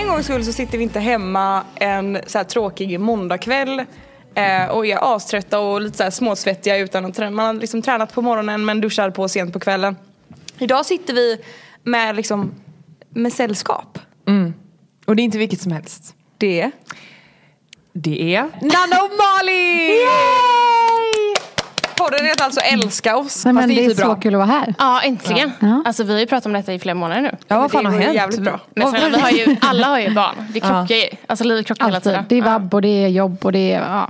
en gångs skull så sitter vi inte hemma en så här tråkig måndagkväll eh, och är aströtta och lite så här småsvettiga utan att träna. Man har liksom tränat på morgonen men duschar på sent på kvällen. Idag sitter vi med, liksom, med sällskap. Och det är inte vilket som helst. Det är Det är Nanna och Malin! Podden heter alltså Älska oss. Nej, men fast det är så kul att vara här. Ja, äntligen. Ja. Alltså vi har ju pratat om detta i flera månader nu. Ja, vad fan det har hänt? jävligt bra. Men sen, vi har ju, alla har ju barn. Det krockar ju. Alltså livet krockar hela Alltid. tiden. Det är vabb och det är jobb och det är... Ja.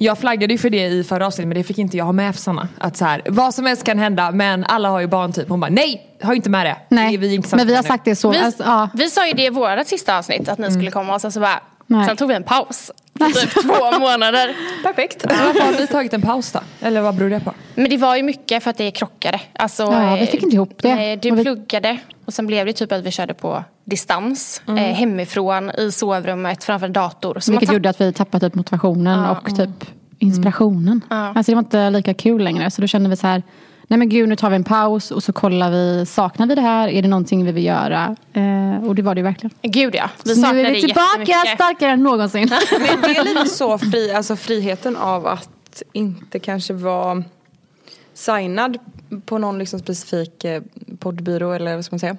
Jag flaggade ju för det i förra avsnittet men det fick inte jag ha med för Sanna. Att så här, vad som helst kan hända men alla har ju barn typ. Hon bara nej, har inte med det. Nej, det är vi inte men vi har sagt det så. Vi, Alltså, ja. vi sa ju det i vårt sista avsnitt att ni skulle komma och sen så bara Nej. Sen tog vi en paus. Typ två månader. Perfekt. Varför har ni tagit en paus då? Eller vad beror det på? Men det var ju mycket för att det krockade. Alltså, Ja, vi fick inte ihop det. nej, Du Och vi- pluggade och sen blev det typ att vi körde på distans. Mm. Eh, hemifrån, i sovrummet, framför en dator. Så Vilket gjorde att vi tappade typ motivationen Ja. och typ inspirationen. Ja. Alltså det var inte lika kul längre. Så då kände vi så här, nej men gud nu tar vi en paus och så kollar vi, saknar vi det här? Är det någonting vi vill göra? Eh, och det var det verkligen. Gud ja, vi så nu saknade är vi tillbaka starkare än någonsin. Men det är lite så fri, alltså friheten av att inte kanske vara signad på någon liksom specifik eh, poddbyrå eller vad ska man säga.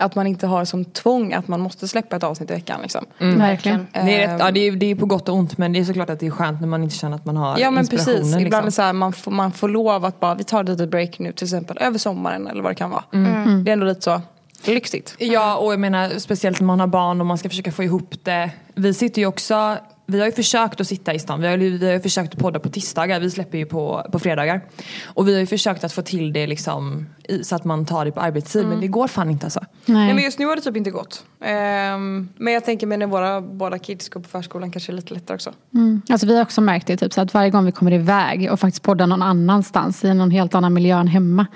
Att man inte har som tvång att man måste släppa ett avsnitt i veckan liksom. Verkligen. Det är, rätt, ja, det, är, det är på gott och ont men det är såklart att det är skönt när man inte känner att man har Ja men precis, ibland är det liksom. så här, man, får, man får lov att bara, vi tar ett litet break nu till exempel över sommaren eller vad det kan vara. Mm. Det är ändå lite så lyxigt. Ja och jag menar speciellt när man har barn och man ska försöka få ihop det. Vi sitter ju också, vi har ju försökt att sitta i stan. Vi har, ju- vi har ju försökt att podda på tisdagar, vi släpper ju på, på fredagar. Och vi har ju försökt att få till det liksom så att man tar det på arbetstid men det går fan inte alltså. Nej men Nej. just nu har det typ inte gått. Ehm, men jag tänker mig när våra båda kids går på förskolan kanske är lite lättare också. Mm. Alltså vi har också märkt det, typ, så att varje gång vi kommer iväg och faktiskt poddar någon annanstans i någon helt annan miljö än hemma.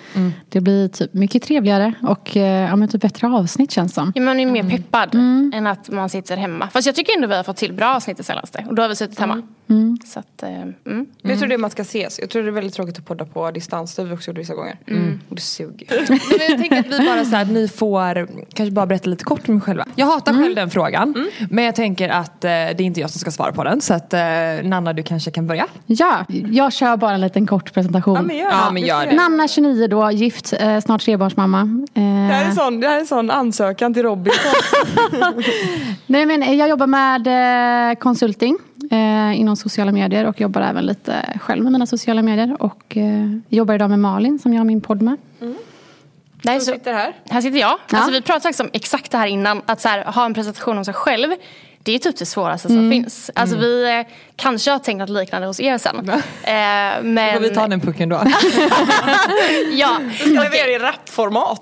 Det blir typ mycket trevligare och eh, ja, men typ bättre avsnitt känns som. Ja, man är mer peppad än att man sitter hemma. Fast jag tycker ändå vi har fått till bra avsnitt det senaste. Och då har vi suttit hemma. Så att, eh, mm. Men jag tror det är man ska ses. Jag tror det är väldigt tråkigt att podda på distans. Det har vi också gjort vissa gånger. Suger. Men jag tänker att vi bara så här, ni får kanske bara berätta lite kort om er själva. Jag hatar själv den frågan. Men jag tänker att eh, det är inte jag som ska svara på den. Så att eh, Nanna du kanske kan börja. Ja, jag kör bara en liten kort presentation. Ja men gör Ja, men gör det. Namna 29 då, gift, eh, snart trebarnsmamma. Eh, Det här är sån, det här är en sån ansökan till Robin. nej, men jag jobbar med eh, konsulting eh, inom sociala medier och jobbar även lite själv med mina sociala medier. Och eh, jobbar idag med Malin som jag har min podd med. Det här, är Som så, sitter här. här sitter jag. Ja. Alltså, vi pratade faktiskt om exakt det här innan. Att så här, ha en presentation om sig själv. Det är typ det svåraste som finns. Alltså, Vi eh, kanske har tänkt något liknande hos er sen. Eh, men Får vi ta den pucken då? ja, Jag levererar i rapformat.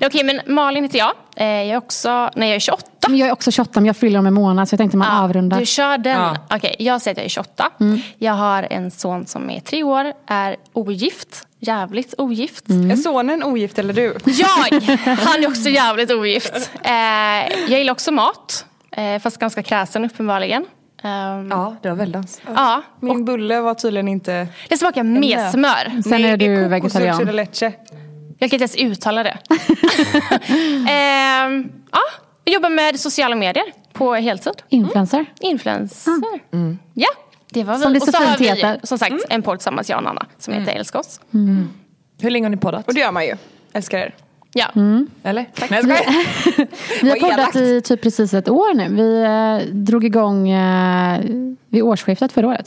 Okej, men Malin heter jag. Eh, jag är också, nej jag är 28. Men jag är också 28 men jag fyller om en månad så jag tänkte man Ja, avrundar. Du kör den. Ja. Okej, jag säger att jag är 28. Jag har en son som är tre år, är ogift. Jävligt ogift. Är sonen ogift eller du? Jag! Han är också jävligt ogift. Eh, jag gillar också mat. Eh, fast ganska kräsen uppenbarligen. Ehm, ja det var väldans. ja. Min bulle var tydligen inte... Det smakar med smör. Sen är du vegetarian. Jag kan inte ens uttala det. Ehm, ja, jag jobbar med sociala medier på heltid. Influencer. Influencer. Ja, det var vi. Som det och så så har fint vi heter. som sagt en podd tillsammans, jag och Anna, som heter Älska oss. Hur länge har ni poddat? Och det gör man ju. Älskar er. Ja. Eller? Nej, jag skojar. Vi har poddat i typ precis ett år nu. Vi eh, drog igång eh, vid årsskiftet förra året.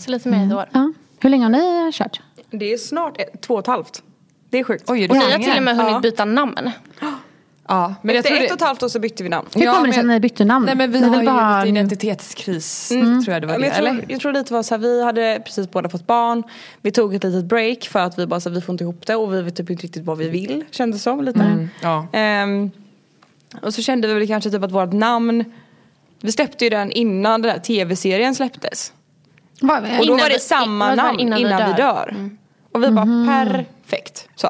Så lite mer än ett år. Ja. Hur länge har ni eh, kört? Det är snart ett, två och ett halvt. Det är sjukt. Oj, det Och ni så har till och med hunnit Ja. byta namn. Ja, men jag Efter tror ett och ett halvt år så bytte vi namn. Hur Ja, kommer det men- sig att ni bytte namn? Nej men vi har ju bara- lite identitetskris, tror jag det var det. jag, tror, Eller? jag tror lite var så här, vi hade precis båda fått barn. Vi tog ett litet break för att vi bara så här, vi får inte ihop det och vi vet typ inte riktigt vad vi vill. Kändes som lite. Ja. Ehm, och så kände vi väl kanske typ att vårt namn Vi släppte ju den innan den där tv-serien släpptes. Va, Och då Innan var det vi- samma var det, namn innan innan, vi vi dör? dör. Och vi bara perfekt. Så.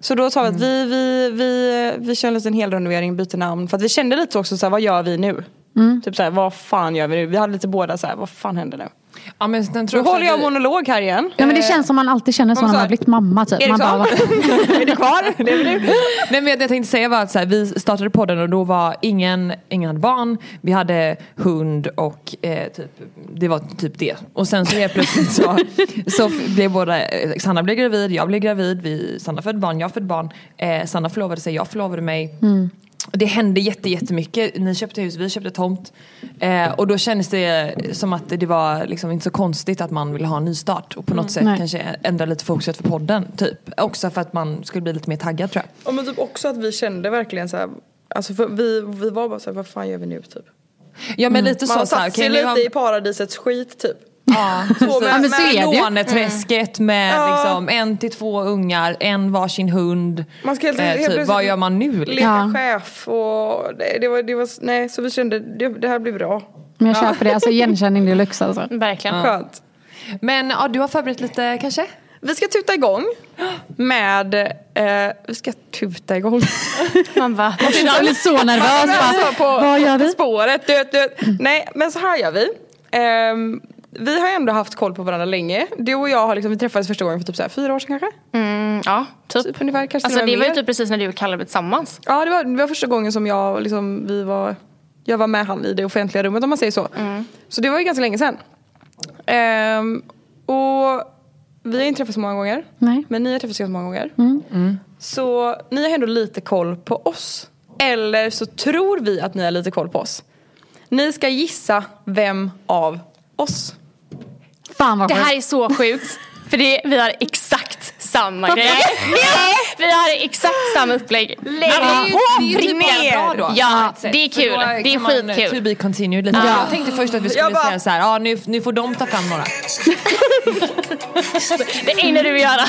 Så då sa vi att vi, vi, vi, vi kör en liten helrenovering, byter namn. För att vi kände lite också så här, vad gör vi nu? Typ såhär, vad fan gör vi nu? Vi hade lite båda såhär, vad fan händer nu? Ja, men sen tror Då håller jag vi- monolog här igen. Ja men det känns som man alltid känner så när man har blivit mamma typ. Man bara, är du kvar? Du? Nej men det jag tänkte säga var att så här, vi startade podden och då var ingen, ingen hade barn, vi hade hund och eh, typ, det var typ det. Och sen så helt plötsligt så, så blev båda, eh, Sanna blev gravid, jag blev gravid, vi, Sanna födde barn, jag födde barn, eh, Sanna förlovade sig, jag förlovade mig. Och Det hände jätte, jättemycket. Ni köpte hus, vi köpte tomt. Eh, och då kändes det som att det var liksom inte så konstigt att man ville ha en nystart. Och på något sätt Nej. kanske ändra lite fokuset för podden. Typ. Också för att man skulle bli lite mer taggad tror jag. Ja men typ också att vi kände verkligen såhär, alltså för vi, vi var bara såhär, vad fan gör vi nu typ? Ja men lite Man så. så här, satt sig lite i paradisets skit typ. Ja, Så med- Ja, men så med är det. Låneträsket med Ja. liksom, en till två ungar, en varsin hund. Man ska helt, eh, helt typ, vad gör man nu? Liksom? Leka Ja. chef och det, det, var, det var, nej så vi kände det, det här blir bra. men jag köper det, alltså igenkänning deluxe alltså. Verkligen. Skönt. Men ja, du har förberett lite kanske? Vi ska tuta igång med, eh, vi ska tuta igång. Man bara, Jag blir så nervös bara, på, vad gör på vi? spåret. Du, du. Nej men så här gör vi. Ehm, vi har ändå haft koll på varandra länge. Du och jag har liksom, vi träffades första gången för typ så här, fyra år sedan kanske? mm, ja, typ. Typ ungefär, kanske Alltså det var ju typ precis när du och Kalle blev tillsammans. Ja det var, det var första gången som jag liksom, vi var, jag var med han i det offentliga rummet om man säger så. Så det var ju ganska länge sedan. Ehm, och vi har inte träffats så många gånger. Nej. Men ni har träffats ganska många gånger. Så ni har ändå lite koll på oss. Eller så tror vi att ni har lite koll på oss. Ni ska gissa vem av oss. Fan vad Det här är så sjukt. För det, vi har exakt samma grej. Nej, vi har exakt samma upplägg. det är ju- det är ju typ bara bra då. Ja, det är kul. Det är skitkul. To be continued lite. Ja. Jag tänkte först att vi skulle bara- säga så här, ja nu, nu får de ta fram några. Det enda du vill göra.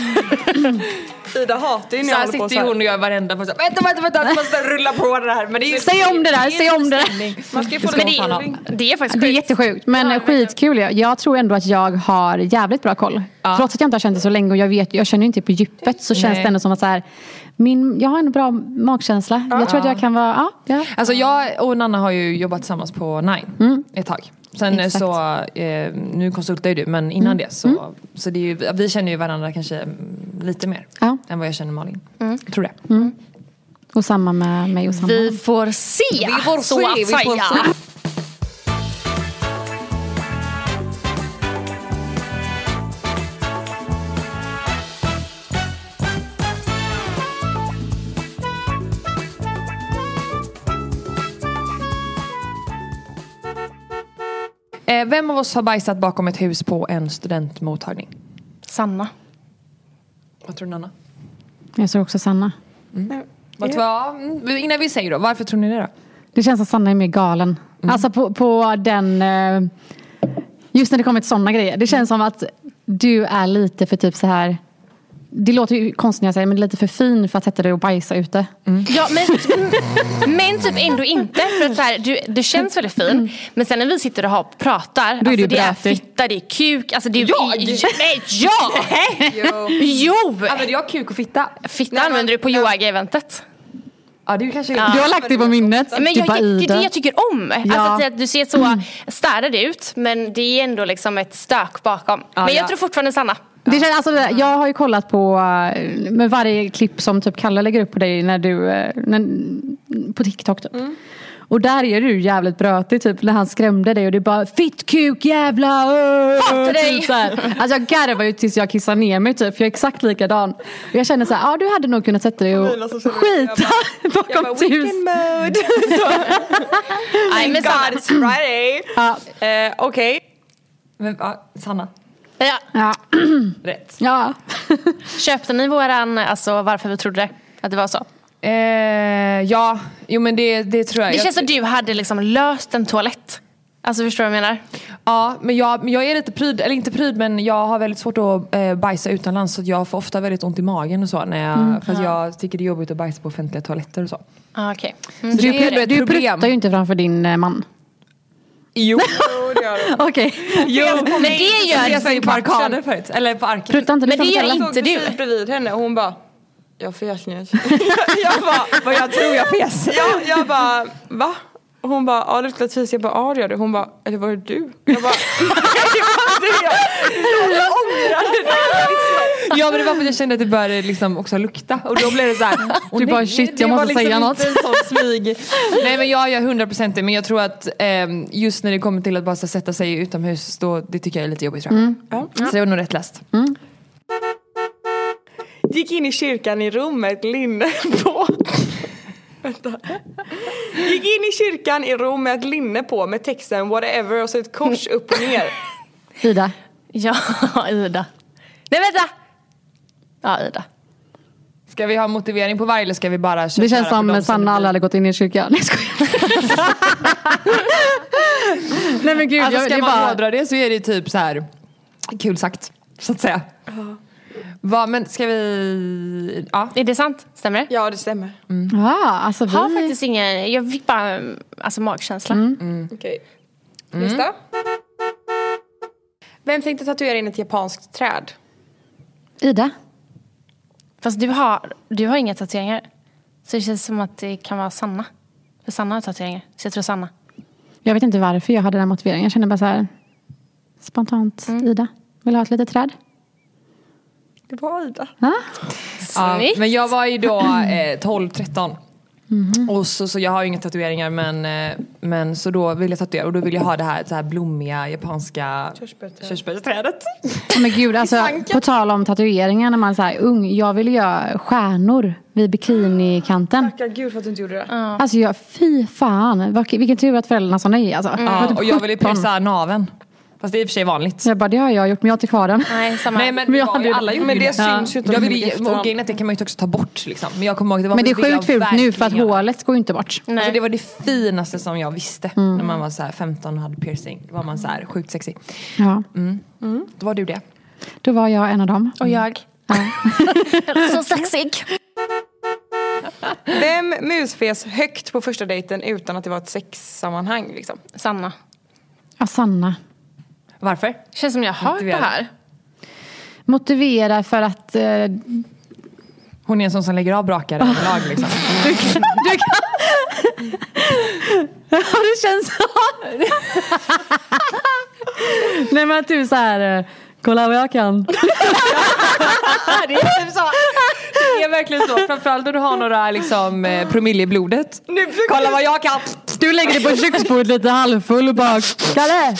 Ida hatar ju när jag håller på sitter så här. hon och gör varenda på så här, vänta, vänta, vänta, jag måste rulla på det här. Men det är ju, Säg om det där, säg om det där. Man ska ju Det få ha. feeling. Det är faktiskt Det är sjukt. jättesjukt men skitkul. Jag, jag tror ändå att jag har jävligt bra koll. Ja. Trots att jag inte har känt det så länge och jag, vet, jag känner ju inte på djupet så känns Nej. det ändå som att så här, min, jag har en bra magkänsla. Jag tror att jag kan vara, ja. ja. Alltså jag och Nanna har ju jobbat tillsammans på Nine ett tag. Sen Mm. Exakt. Mm. så, eh, nu konsultar ju du men innan det så, så det är ju, vi känner ju varandra kanske mm, lite mer Ja. än vad jag känner Malin. Jag tror det. Och samma med mig och Sanna. Vi får se. Vi får så se, att vi får se. Eh, vem av oss har bajsat bakom ett hus på en studentmottagning? Sanna. Vad tror du Nanna? Jag tror också Sanna. Vad, vad, mm, innan vi säger då, varför tror ni det då? Det känns som Sanna är mer galen. Alltså på, på den... eh, Just när det kommer till sådana grejer. Det känns som att du är lite för typ så här... Det låter ju konstigt när jag säger men lite för fin för att sätta dig och bajsa ute. Ja, men, men typ ändå inte. För att så här, du, du känns väldigt fin. Men sen när vi sitter och har, pratar. Då är alltså, du det är fitta, det är kuk. Alltså, det är, Jag? Nej, ja! Jo! Använder jag kuk och fitta? Fitta använder du på yoga-eventet. Ja det kanske Ja. Du har lagt det på minnet. Men du jag, det är det jag tycker om. Alltså, att du ser så städad ut men det är ändå liksom ett stök bakom. men jag ja. tror fortfarande Sanna. Det känns, alltså, jag har ju kollat på eh, med varje klipp som typ Kalle lägger upp på dig när du, eh, när, på TikTok typ. Och där är du jävligt brötig typ när han skrämde dig och det är bara fittkuk jävla Hatar dig. så här. Alltså jag garvar ju tills jag kissar ner mig typ för jag är exakt likadan. Och jag känner så här, ja du hade nog kunnat sätta dig och Mina så ser det ut. skita Jag bara bakom ett hus. weekend mode. Nej, men God it's Friday. Ja. Eh, Okej. Men, ja, Sanna, Ja. Ja. rätt. ja. Köpte ni våran, alltså varför vi trodde att det var så? Eh, ja, jo men det, det tror jag. Det känns som du hade liksom löst en toalett. Alltså förstår du vad jag menar? Ja, men jag, men jag är lite pryd, eller inte pryd men jag har väldigt svårt att eh, bajsa utomlands så jag får ofta väldigt ont i magen och så när jag, för att jag tycker det är jobbigt att bajsa på offentliga toaletter och så. Ah, Okej. Så Du, det är du pruttar ju inte framför din eh, man. Jo, Jo, det gör du. Okej. Men det gör jag sa på arkaden förut, eller på arken. Pruttar inte du Men det gör Kalle? Jag inte såg du. precis bredvid henne och hon bara Jag fes nu. jag bara, Vad jag tror jag fes. ja, jag bara va? Och hon bara, ja det luktar fis. Jag bara, ja det gör det. Hon bara, eller var det du? Jag bara, nej det var inte jag. Jag ångrar det. Ja men det var för att jag kände att det började liksom också lukta och då blev det så här. Du bara, shit, jag måste liksom säga något. Nej men jag gör 100% det men jag tror att ehm, just när det kommer till att bara sätta sig utomhus då, det tycker jag är lite jobbigt tror jag. Ja. Så det var nog rätt läst. Gick in i kyrkan i rum med ett linne på. Vänta. Gick in i kyrkan i rum med ett linne på med texten whatever och så ett kors upp och ner. Ida. Ja, Ida. Nej vänta! Ja, Ida. Ska vi ha motivering på varje eller ska vi bara köra Det känns som Sanna aldrig hade gått in i kyrkan. Nej, jag skojar. Nej men gud, Alltså jag, ska det man bara... hårdra det så är det typ så här kul sagt så att säga. Va, men ska vi... Ja. Är det sant? Stämmer det? Ja det stämmer. Ja, alltså vi... Jag har faktiskt ingen, jag fick bara alltså, magkänsla. Okej. Nästa. Vem tänkte tatuera in ett japanskt träd? Ida. Fast du har, du har inga tatueringar. Så det känns som att det kan vara Sanna. För Sanna har tatueringar. Så jag tror Sanna. Jag vet inte varför jag hade den motiveringen. Jag kände bara så här spontant Ida. Vill ha ett litet träd? Det var Ida. Ja. Ja, men jag var ju då eh, 12-13. Mhm. Och så, så jag har ju inga tatueringar men, eh, men så då vill jag tatuera och då vill jag ha det här, så här blommiga japanska Körsbärsträd. körsbärsträdet. Men gud, alltså, på tal om tatueringar när man är så här ung. Jag ville göra stjärnor vid bikinikanten. Tackar gud för att du inte gjorde det. Alltså jag, fy fan. Vilken tur att föräldrarna sa nej alltså. Var Ja, typ och jag ville 17. pressa naveln. Fast det är i och för sig vanligt. Jag bara, det har jag gjort men jag har inte kvar den. Nej, samma. Nej men, Men jag hade ju- alla gjorde Men det det. syns ju inte Jag vill, och grejen det kan man ju också ta bort liksom. Men jag kommer ihåg, det var Men det är sjukt fult nu för att hålet går ju inte bort. Nej. Alltså det var det finaste som jag visste Mm. när man var så här 15 och hade piercing. Då var man så här sjukt sexig. Ja, Då var du det. då var jag en av dem. Och jag. så sexig. Vem musfes högt på första dejten utan att det var ett sexsammanhang liksom? Sanna. Ja, Sanna. Varför? Känns som jag har hört det här. Motivera för att eh, Hon är en sån som lägger av brakare överlag liksom. Du kan... Du kan... ja, det känns så. Nej men du så här, eh, kolla vad jag kan. det är typ så. Det är verkligen så. Framförallt när du har några liksom, eh, promille i blodet. Kolla vad jag kan! Du lägger dig på köksbordet lite halvfull och bara, Kalle!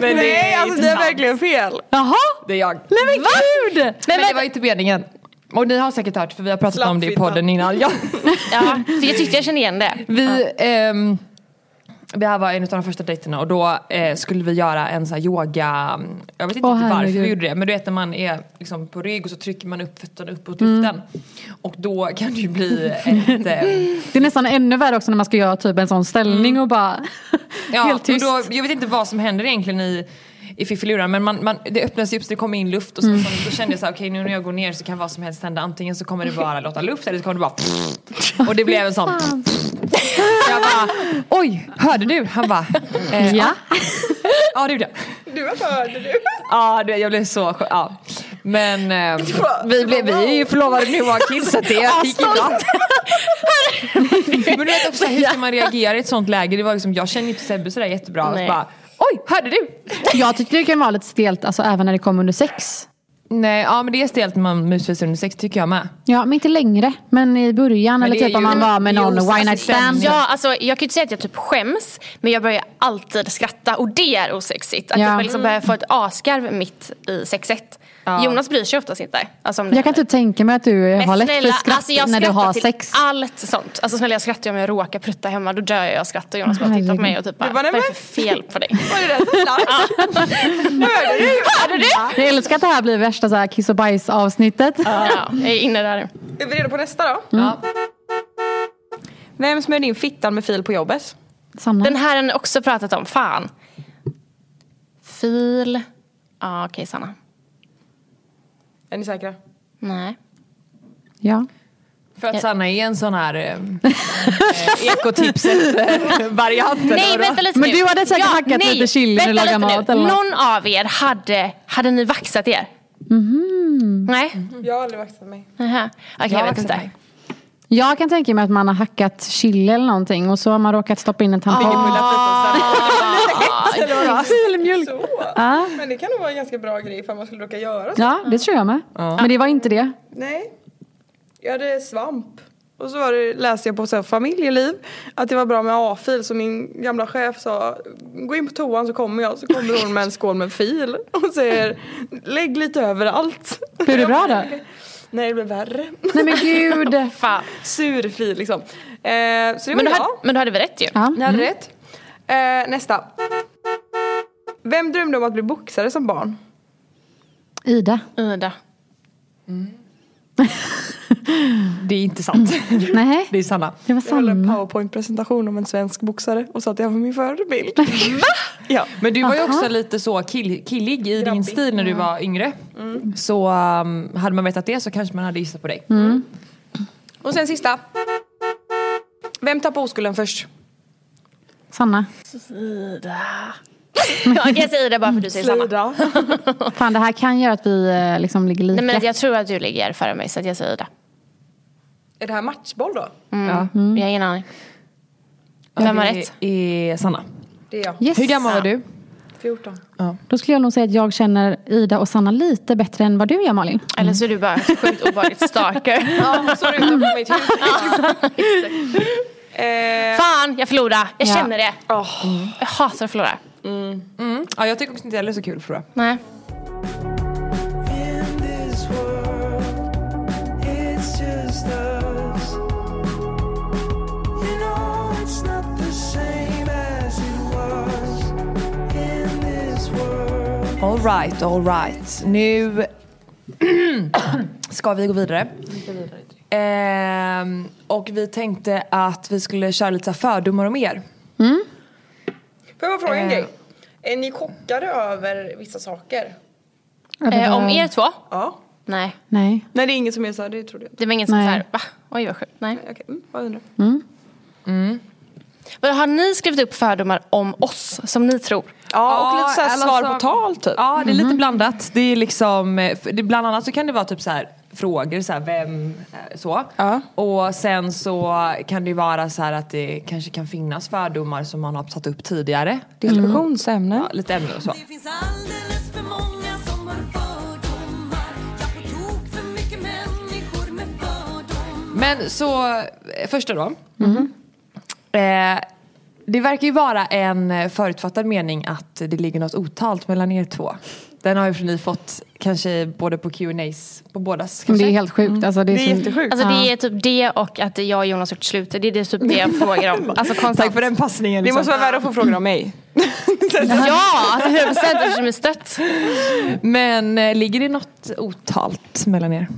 Men Nej alltså det är sant. verkligen fel. Jaha? Det är jag. Nej men gud! Men, det var inte meningen. Och ni har säkert hört för vi har pratat om det i podden innan. Ja. Ja, för jag tyckte jag kände igen det. Vi, ehm, det här var en av de första dejterna och då eh, skulle vi göra en sån här yoga, jag vet inte riktigt varför vi gjorde det men du vet när man är liksom på rygg och så trycker man upp fötterna uppåt luften. Och då kan det ju bli ett... Eh, Det är nästan ännu värre också när man ska göra typ en sån ställning och bara ja, helt och tyst. då, jag vet inte vad som händer egentligen i i fiffiluran men man, man, det öppnas upp så det kommer in luft och så, så, då kände jag så här, okej nu när jag går ner så kan vad som helst hända. Antingen så kommer det bara låta luft eller så kommer det bara och det blev en sån Jag bara, oj, hörde du? Han bara, eh, Ja. Ja det gjorde jag. Du vad hörde du? Ja, det, jag blev så ja. Men eh, vi, blev, vi är ju förlovade nu och har kids så det gick ju bra. Men du vet också hur ska man reagera i ett sånt läge? Det var liksom, jag känner inte Sebbe sådär jättebra. Och så Nej. bara, Oj, hörde du? Jag tyckte det kan vara lite stelt alltså, även när det kommer under sex. Nej, ja men det är stelt när man musvisar under sex tycker jag med. Ja, men inte längre. Men i början Men eller typ om man var med någon ju one night stand. Ja, alltså, jag kan ju inte säga att jag typ skäms, men jag börjar alltid skratta och det är osexigt. Att Ja. jag liksom börjar få ett asgarv mitt i sexet. Ja. Jonas bryr sig oftast inte. Alltså, om det Jag kan typ tänka mig att du Men har lätt för skratt alltså jag när du har till sex. allt sånt. Alltså snälla jag skrattar om jag råkar prutta hemma, då dör jag av skratt och Jonas bara tittar på mig och typ bara, vad är det för fel på dig? Var det så snabbt? Hörde du? Hörde du? Jag älskar att det här blir värsta så här kiss och bajs avsnittet. Ja, jag är inne där nu. Är vi redo på nästa då? Ja. Vem smörjde in fittan med fil på jobbet? Sanna. Den här har ni också pratat om, fan. Fil. Ja okej Sanna. Är ni säkra? Nej. Ja. För att Sanna är en sån här eh, eh, ekotipset-variant. Nej vänta lite Men nu. du hade säkert hackat nej, lite chili när du lite mat eller något. Någon av er hade, hade ni vaxat er? Mhm. Nej? Jag har aldrig vaxat mig. Nähä. Okej Jag jag vet inte. mig. Jag kan tänka mig att man har hackat chili eller någonting och så har man råkat stoppa in en tampong. Filmjölk. Så. Ja. Men det kan nog vara en ganska bra grej ifall man skulle råka göra så. Ja, det tror jag med. Men det var inte det. Nej. Jag hade svamp. Och så var det, läste jag på så här, familjeliv att det var bra med A-fil så min gamla chef sa gå in på toan så kommer jag så kommer hon med en skål med fil och säger lägg lite överallt. Blev det bra då? Nej det blev värre. Nej men gud. Fan. Sur fil liksom. Eh, så det var Men du, hade, men du hade väl rätt ju? Ja. Ni hade rätt. Eh, nästa. Vem drömde om att bli boxare som barn? Ida. Ida. Det är inte sant. Nej, Det är Sanna. det var Jag höll en Sanna. powerpoint-presentation om en svensk boxare och sa att jag var min förebild. Ja. Men du var ju Aha. också lite så kill, killig i din Grabbig. stil när du var yngre. Så um, hade man vetat det så kanske man hade gissat på dig. Och sen sista. Vem tappade oskulden först? Sanna. Ja, jag säger det bara för att du säger samma. Slida. Fan det här kan göra att vi eh, liksom ligger lika. Nej, men jag tror att du ligger före mig så att jag säger det. Är det här matchboll då? Ja. Jag har ingen aning. Vem har det rätt? är Sanna. Det är jag. Yes. Hur gammal var du? 14. Då skulle jag nog säga att jag känner Ida och Sanna lite bättre än vad du gör Malin. Eller så är du bara sjukt obehagligt stalker. Ja, så utanför mitt hus. Eh, Fan, jag förlorade. Jag Ja. känner det. åh. Jag hatar att förlora. Mm. Ja, jag tycker också inte heller det är så kul. Nej. In this world. All right, all right. Nu ska vi gå vidare. Ehm, och vi tänkte att vi skulle köra lite så här fördomar om er. Får jag bara fråga en Eh. grej? Är ni chockade över vissa saker? Eh, om er två? Ja. Nej. Nej. Nej det är ingen som är så här, det trodde jag inte. Det var ingen som Nej. såhär, va? Oj vad sjukt. Nej. Okej, mm, vad undrar Vad Har ni skrivit upp fördomar om oss som ni tror? Ja, och lite så här svar så- på tal typ. Ja, det är lite blandat. Det är liksom, eh, det, bland annat så kan det vara typ så här frågor, så här, vem, eh, så. Ja. Och sen så kan det ju vara så här att det kanske kan finnas fördomar som man har satt upp tidigare. Diskussionsämne. Ja, lite ämnen och så. Men så, eh, första då. Eh, det verkar ju vara en eh, förutfattad mening att det ligger något otalt mellan er två. Den har ju ni fått kanske både på Q&As på bådas Det kanske. är helt sjukt. Alltså, det är, Det är så- jättesjukt. Alltså det är typ det och att jag och Jonas gjort slut. Det är det typ det jag frågar om. Alltså konstant. Tack för den passningen. Det Liksom. måste vara värre att få frågor om mig. Ja, 100 procent eftersom det är stött. Men eh, ligger det något otalt mellan er?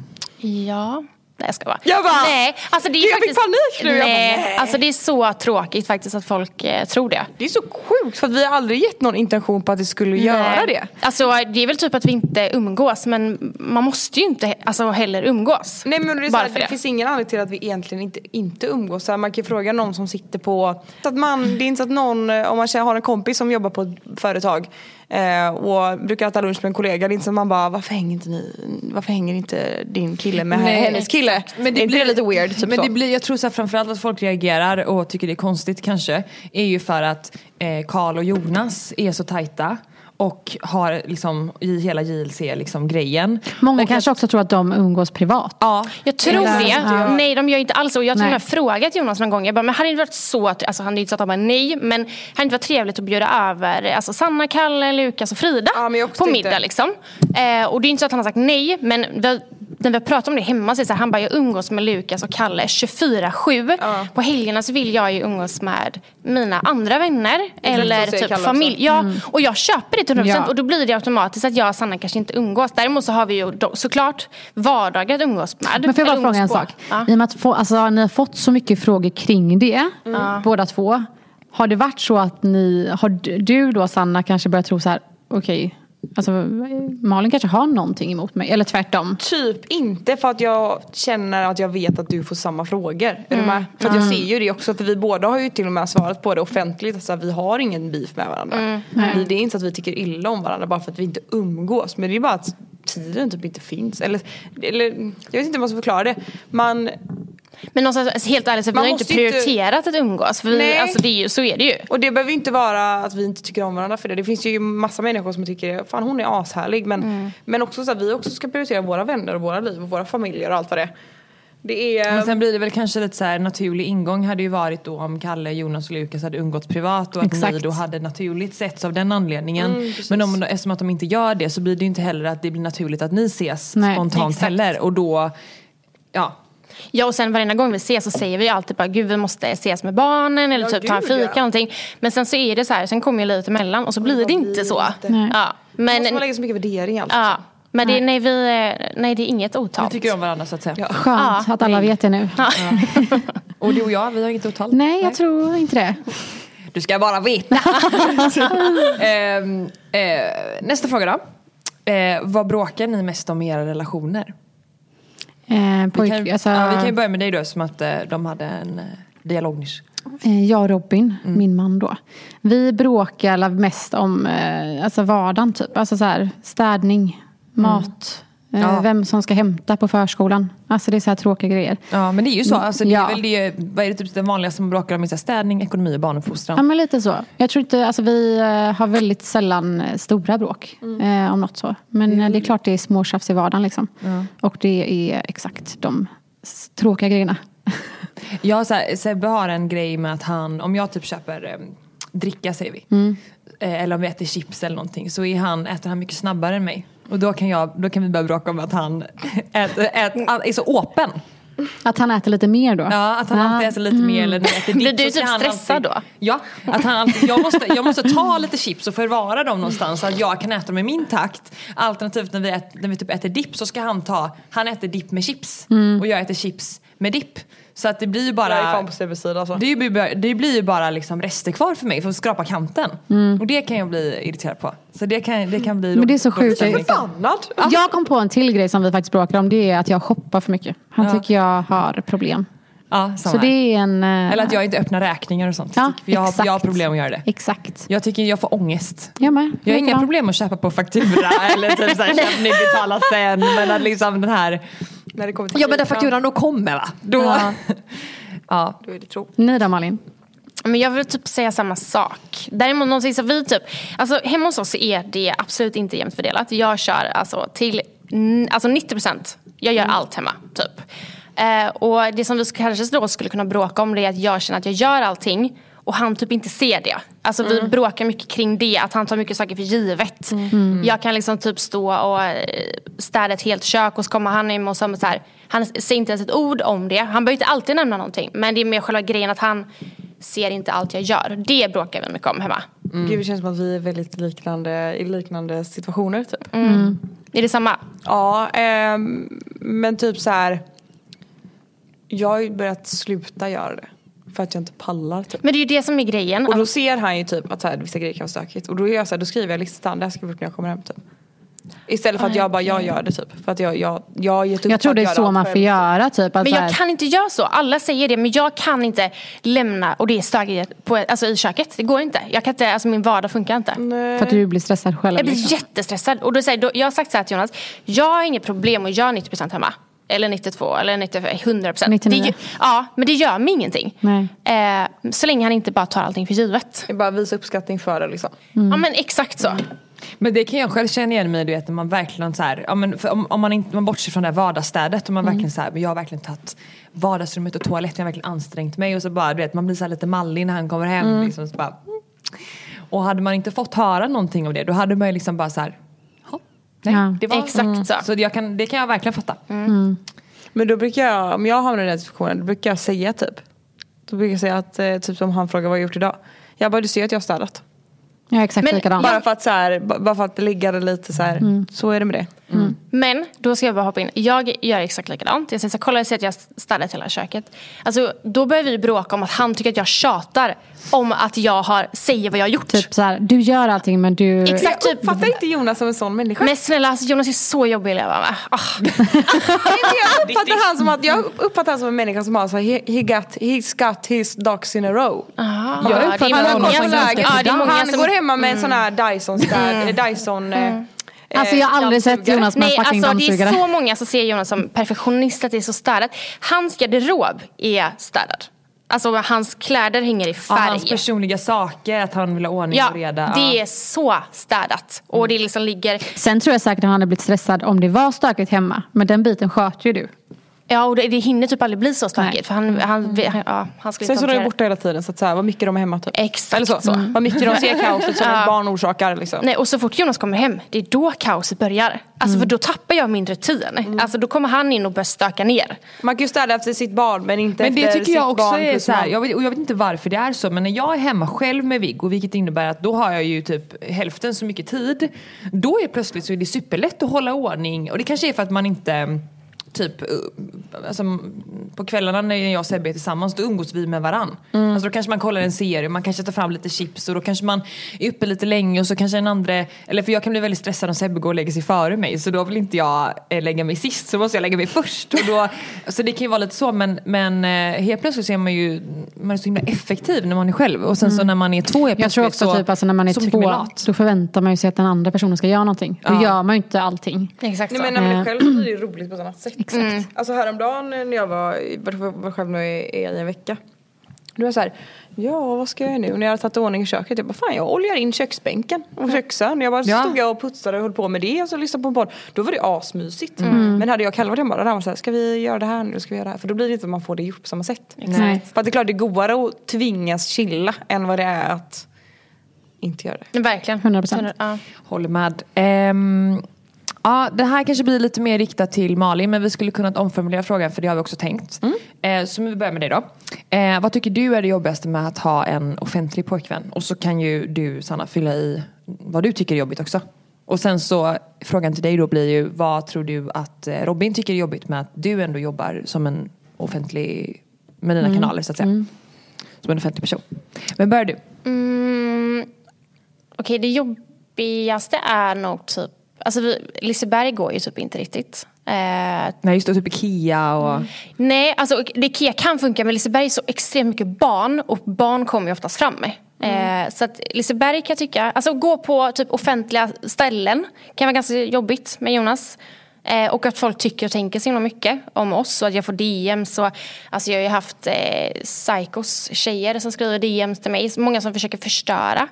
Ja. Nej jag ska bara. Jag bara, nej, alltså det är jag fick faktiskt, panik nu. Jag bara, Nej, nej. alltså det är så tråkigt faktiskt att folk eh, tror det. Det är så sjukt för att vi har aldrig gett någon intention på att det skulle göra Nej. det. Alltså det är väl typ att vi inte umgås men man måste ju inte alltså, heller umgås. Nej men det, är så här, det, det. finns ingen anledning till att vi egentligen inte, inte umgås. Så här, man kan ju fråga någon som sitter på... Så att man, det är inte så att någon, eh, om man har en kompis som jobbar på ett företag eh, och brukar äta lunch med en kollega. Det är inte att man bara, varför hänger inte, ni, varför hänger inte din kille med Nej, hennes kille? Men är inte det lite weird? Typ men så? det blir, jag tror så här, framförallt att folk reagerar och tycker det är konstigt kanske är ju för att eh, Karl och Jonas är så tajta och har liksom i hela JLC liksom grejen. Många och kanske också tror att de umgås privat. Ja, Jag tror Eller- det. Ja. Nej de gör inte alls så. Jag har till och med frågat Jonas någon gång. Jag bara, men hade det inte varit så att, alltså han hade inte sagt att han bara nej, men hade det inte varit trevligt att bjuda över alltså Sanna, Kalle, Lukas och Frida Ja, på middag liksom. Eh, och det är inte så att han har sagt nej, men vi när vi har pratat om det hemma så är det så här, han bara, jag umgås med Lukas och Kalle 24-7. På helgerna så vill jag ju umgås med mina andra vänner eller typ Kalle familj. också. Ja, och jag köper det till 100% Ja. och då blir det automatiskt att jag och Sanna kanske inte umgås. Däremot så har vi ju då, såklart vardagar att umgås med. Men får jag bara fråga en på. sak? Ja. I och med att få, alltså, ni har fått så mycket frågor kring det, båda två. Har det varit så att ni, har du- då Sanna kanske börjat tro så här, okej, alltså Malin kanske har någonting emot mig, eller tvärtom. Typ inte för att jag känner att jag vet att du får samma frågor. Är Mm. du med? För att jag ser ju det också för vi båda har ju till och med svarat på det offentligt. Alltså, vi har ingen beef med varandra. Mm. Det är inte så att vi tycker illa om varandra bara för att vi inte umgås. Men det är bara att tiden typ inte finns. Eller, eller jag vet inte hur man ska förklara det. Man, Men någonstans, alltså, helt ärligt, så vi har inte ju inte- prioriterat att umgås. För vi, Nej. alltså, det är ju, så är det ju. Och det behöver ju inte vara att vi inte tycker om varandra för det. Det finns ju massa människor som tycker fan hon är ashärlig. Men, Mm. men också så att vi också ska prioritera våra vänner och våra liv och våra familjer och allt vad det är. Det är... Men sen blir det väl kanske lite så här naturlig ingång hade ju varit då om Kalle, Jonas och Lukas hade umgåtts privat och att ni Exakt. då hade naturligt setts av den anledningen. Mm. Men om, eftersom att de inte gör det så blir det ju inte heller att det blir naturligt att ni ses Nej, spontant exakt. heller och då, ja. Ja och sen varenda gång vi ses så säger vi alltid bara gud vi måste ses med barnen eller Ja, typ ta en gud, fika ja. eller någonting. Men sen så är det så här, sen kommer ju livet emellan och så blir det inte blir så. inte. Nej. Ja. Men, måste man lägga så mycket värdering i allt. ja. men det, nej, vi, är- nej det är inget Vi otalt. tycker om varandra så att säga. Ja. Skönt Ja, att alla nej. vet det nu. Och du och jag, vi har inget otalt. Nej, jag tror inte det. Du ska bara veta. Ehm, eh, nästa fråga då. Eh, vad bråkar ni mest om i era relationer? Eh, Vi pojk, kan, alltså, ja, vi kan ju börja med dig då som att eh, de hade en eh, dialog nyss. eh, jag och Robin, Mm. min man då. Vi bråkar mest om alltså vardagen typ. Alltså så här, städning, mat, Mm. Ja. vem som ska hämta på förskolan. Alltså det är så här tråkiga grejer. Ja men det är ju så. Alltså, det är Ja. väl det, vad är det typ det vanligaste man bråkar om? är Städning, ekonomi och barnuppfostran. Ja men lite så. Jag tror inte, alltså vi eh, har väldigt sällan eh, stora bråk eh, om något så. Men eh, det är klart det är småtjafs i vardagen liksom. Och det är exakt de tråkiga grejerna. Jag så här, Sebbe har en grej med att han, om jag typ köper eh, dricka säger vi. Eh, eller om vi äter chips eller någonting. Så är han, äter han mycket snabbare än mig. Och då kan, jag, då kan vi börja bråka om att han äter, äter, är så åpen. Att han äter lite mer då. Ja, att han alltid äter lite mer eller äter dipp. Blir du typ han stressad alltid, då? Ja, att han alltid, jag, måste, jag måste ta lite chips och förvara dem någonstans så att jag kan äta dem i min takt. Alternativt när vi, ät, när vi typ äter dipp så ska han ta, han äter dipp med chips och jag äter chips med dipp. Så att det blir ju bara... Jag är fan på Sebbes sida alltså. Det blir, det blir ju bara liksom rester kvar för mig för att skrapa kanten. Och det kan jag bli irriterad på. Så det kan, det kan bli Men det är så sjukt. stämning. Förbannad! Jag kom på en till grej som vi faktiskt bråkar om. Det är att jag shoppar för mycket. Han Ja. tycker jag har problem. Ja, Så det är en... eh, Eller att jag inte öppnar räkningar och sånt. Ja, jag, har, jag har problem att göra det. Exakt. Jag tycker jag får ångest. Jag med. Jag har inga Likadant. problem att köpa på faktura eller typ såhär, köp nu betala sen. Men att liksom den här, När det kommer till ja men kritan, fakturan då kommer va? Då, Ja. ja. Då är det tro. Ni då Malin? Men jag vill typ säga samma sak. Däremot någonting som vi typ, alltså hemma hos oss är det absolut inte jämnt fördelat. Jag kör alltså till alltså 90%. Jag gör allt hemma typ. Eh, och det som vi kanske då skulle kunna bråka om det är att jag känner att jag gör allting och han typ inte ser det. Alltså vi bråkar mycket kring det, att han tar mycket saker för givet. Jag kan liksom typ stå och eh, städa ett helt kök och så kommer han in och så, så här, han säger inte ens ett ord om det. Han behöver inte alltid nämna någonting men det är mer själva grejen att han ser inte allt jag gör. Det bråkar vi mycket om hemma. Gud det känns som att vi är väldigt liknande i liknande situationer typ. Är det samma? Ja, ehm, men typ så här. Jag har ju börjat sluta göra det. För att jag inte pallar typ. Men det är ju det som är grejen. Och då ser han ju typ att så här, vissa grejer kan vara stökigt. Och då, är jag så här, då skriver jag listan, det här ska vi när jag kommer hem typ. Istället för att jag bara, jag gör det typ. För att jag, jag, jag har gett upp Jag tror det är så man får typ. göra. Typ, Men så jag kan inte göra så. Alla säger det men jag kan inte lämna och det är stökigt på, alltså, i köket. Det går inte. Jag kan inte, alltså min vardag funkar inte. För att du blir stressad själv. Jag blir liksom. jättestressad. Och då säger, då, jag har sagt så här till Jonas. Jag har inget problem att göra 90% hemma. Eller 92 eller 90, 100%. 99. Det, gö- ja, men det gör mig ingenting. Nej. Eh, så länge han inte bara tar allting för givet. Jag bara visa uppskattning för det liksom. Ja men exakt så. Men det kan jag själv känna igen mig i, du vet när man verkligen så här, ja, men för om, om man inte man bortser från det här vardagsstädet och man verkligen så här, men jag har verkligen tagit vardagsrummet och toaletten, jag har verkligen ansträngt mig och så bara du vet man blir så här lite mallig när han kommer hem liksom, så bara, mm. Och hade man inte fått höra någonting av det då hade man ju liksom bara så här, "Ja, nej, Ja. det var Exakt så. Så jag kan, det kan jag verkligen fatta. Men då brukar jag, om jag hamnar i den situationen, då brukar jag säga typ. Då brukar jag säga att, eh, typ som han frågar vad jag gjort idag. Jag bara, du ser att jag har städat. Jag är exakt Men- likadan. Bara för att så här, ba- bara för att ligga det lite så här. så är det med det. Men då ska jag bara hoppa in. Jag gör exakt likadant. Jag säger så här, kolla jag ser att jag städat hela köket. Alltså, då börjar vi bråka om att han tycker att jag tjatar om att jag har, säger vad jag har gjort. Typ så här, du gör allting men du... Exakt. Typ- uppfattar inte Jonas som en sån människa. Men snälla alltså, Jonas är så jobbig att leva med. Ah. jag uppfattar han som att jag uppfattar han som en människa som har så här, he, he got, he's got his ducks in a row. Aha. Jag Ja, det är många som som, ganska ja, det är många han som, går hemma med en sån här Dyson städ, Dyson eh, eh, Alltså jag har aldrig sett. Jonas med Nej, en fucking alltså det dammsugare. är så många som ser Jonas som perfektionist, att det är så städat. Hans garderob är städad. Alltså hans kläder hänger i Ja, färg. hans personliga saker, att han vill ha ordning Ja, och reda. det ja. är så städat. Och det liksom ligger, Sen tror jag säkert att han hade blivit stressad om det var stökigt hemma. Men den biten sköter ju du. Ja och det, det hinner typ aldrig bli så stökigt. För han, han, han, ja, han skulle Sen så är de det. borta hela tiden så att så här, vad mycket de är hemma typ. Exakt Eller så. så. Vad mycket de ser kaoset som Ja. barn orsakar liksom. Nej, och så fort Jonas kommer hem, det är då kaoset börjar. Alltså för då tappar jag min rutin. Alltså då kommer han in och börjar stöka ner. Man kan ju städa efter sitt barn men inte Men det efter tycker jag sitt också barn är så här, jag vet, och jag vet inte varför det är så men när jag är hemma själv med Viggo vilket innebär att då har jag ju typ hälften så mycket tid. Då är plötsligt så är det superlätt att hålla ordning och det kanske är för att man inte Typ, uh, alltså, på kvällarna när jag och Sebbe är tillsammans då umgås vi med varann. Alltså, då kanske man kollar en serie, man kanske tar fram lite chips och då kanske man är uppe lite länge och så kanske en andra, eller för jag kan bli väldigt stressad om Sebbe går och lägger sig före mig så då vill inte jag eh, lägga mig sist så måste jag lägga mig först. Och då, så det kan ju vara lite så men, men eh, helt plötsligt så är man ju man är så himla effektiv när man är själv och sen så när man är två helt Jag tror plötsligt också så, typ alltså när man är två, lat. då förväntar man ju sig att den andra personen ska göra någonting. Då Ja. gör man ju inte allting. Exakt Nej så. men när man är Eh. själv så blir det roligt på ett annat sätt. Exakt. Alltså häromdagen när jag var, var, var själv nu i, i en vecka. Då var jag såhär, ja vad ska jag göra nu? När jag hade tagit i ordning i köket. Jag bara, fan jag oljar in köksbänken och köksön. Jag bara Ja. stod jag och putsade och höll på med det och så lyssnade på en podd. Då var det asmysigt. Men hade jag själv varit hemma då hade ska vi göra det här nu? Ska vi göra det här? För då blir det inte att man får det ihop på samma sätt. Nej. För att det är klart det är godare att tvingas chilla än vad det är att inte göra det. Verkligen. 100%. Ja. Håller med. Ehm, ja, det här kanske blir lite mer riktat till Malin men vi skulle kunna omformulera frågan för det har vi också tänkt. Eh, så vi börjar med dig då. Eh, vad tycker du är det jobbigaste med att ha en offentlig pojkvän? Och så kan ju du Sanna fylla i vad du tycker är jobbigt också. Och sen så frågan till dig då blir ju vad tror du att eh, Robin tycker är jobbigt med att du ändå jobbar som en offentlig med dina kanaler så att säga. Som en offentlig person. Men börjar du? Mm, Okej, det jobbigaste är nog typ... Alltså vi, Liseberg går ju typ inte riktigt. Eh, Nej just det, typ Ikea och... nej, alltså Ikea kan funka men Liseberg är så extremt mycket barn och barn kommer ju oftast fram. Eh, så att Liseberg kan jag tycka, alltså gå på typ offentliga ställen kan vara ganska jobbigt med Jonas. Eh, och att folk tycker och tänker så himla mycket om oss och att jag får DMs. Och, alltså jag har ju haft eh, psykos tjejer som skriver DMs till mig. Många som försöker förstöra.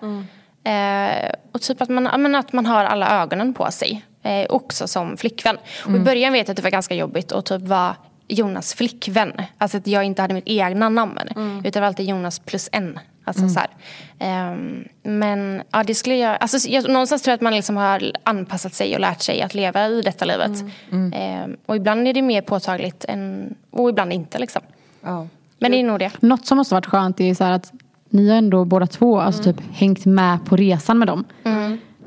Eh, och typ att man, ja, men att man har alla ögonen på sig. Eh, också som flickvän. Och I början vet jag att det var ganska jobbigt att typ vara Jonas flickvän. Alltså att jag inte hade mitt egna namn. Utan det var alltid Jonas plus en. Alltså så här. Ehm, men ja, det skulle jag, alltså, jag... Någonstans tror jag att man liksom har anpassat sig och lärt sig att leva i detta livet. Ehm, och ibland är det mer påtagligt än, och ibland inte. Liksom. Ja. Men det är nog det. Något som måste varit skönt är så att ni har ändå båda två alltså typ hängt med på resan med dem.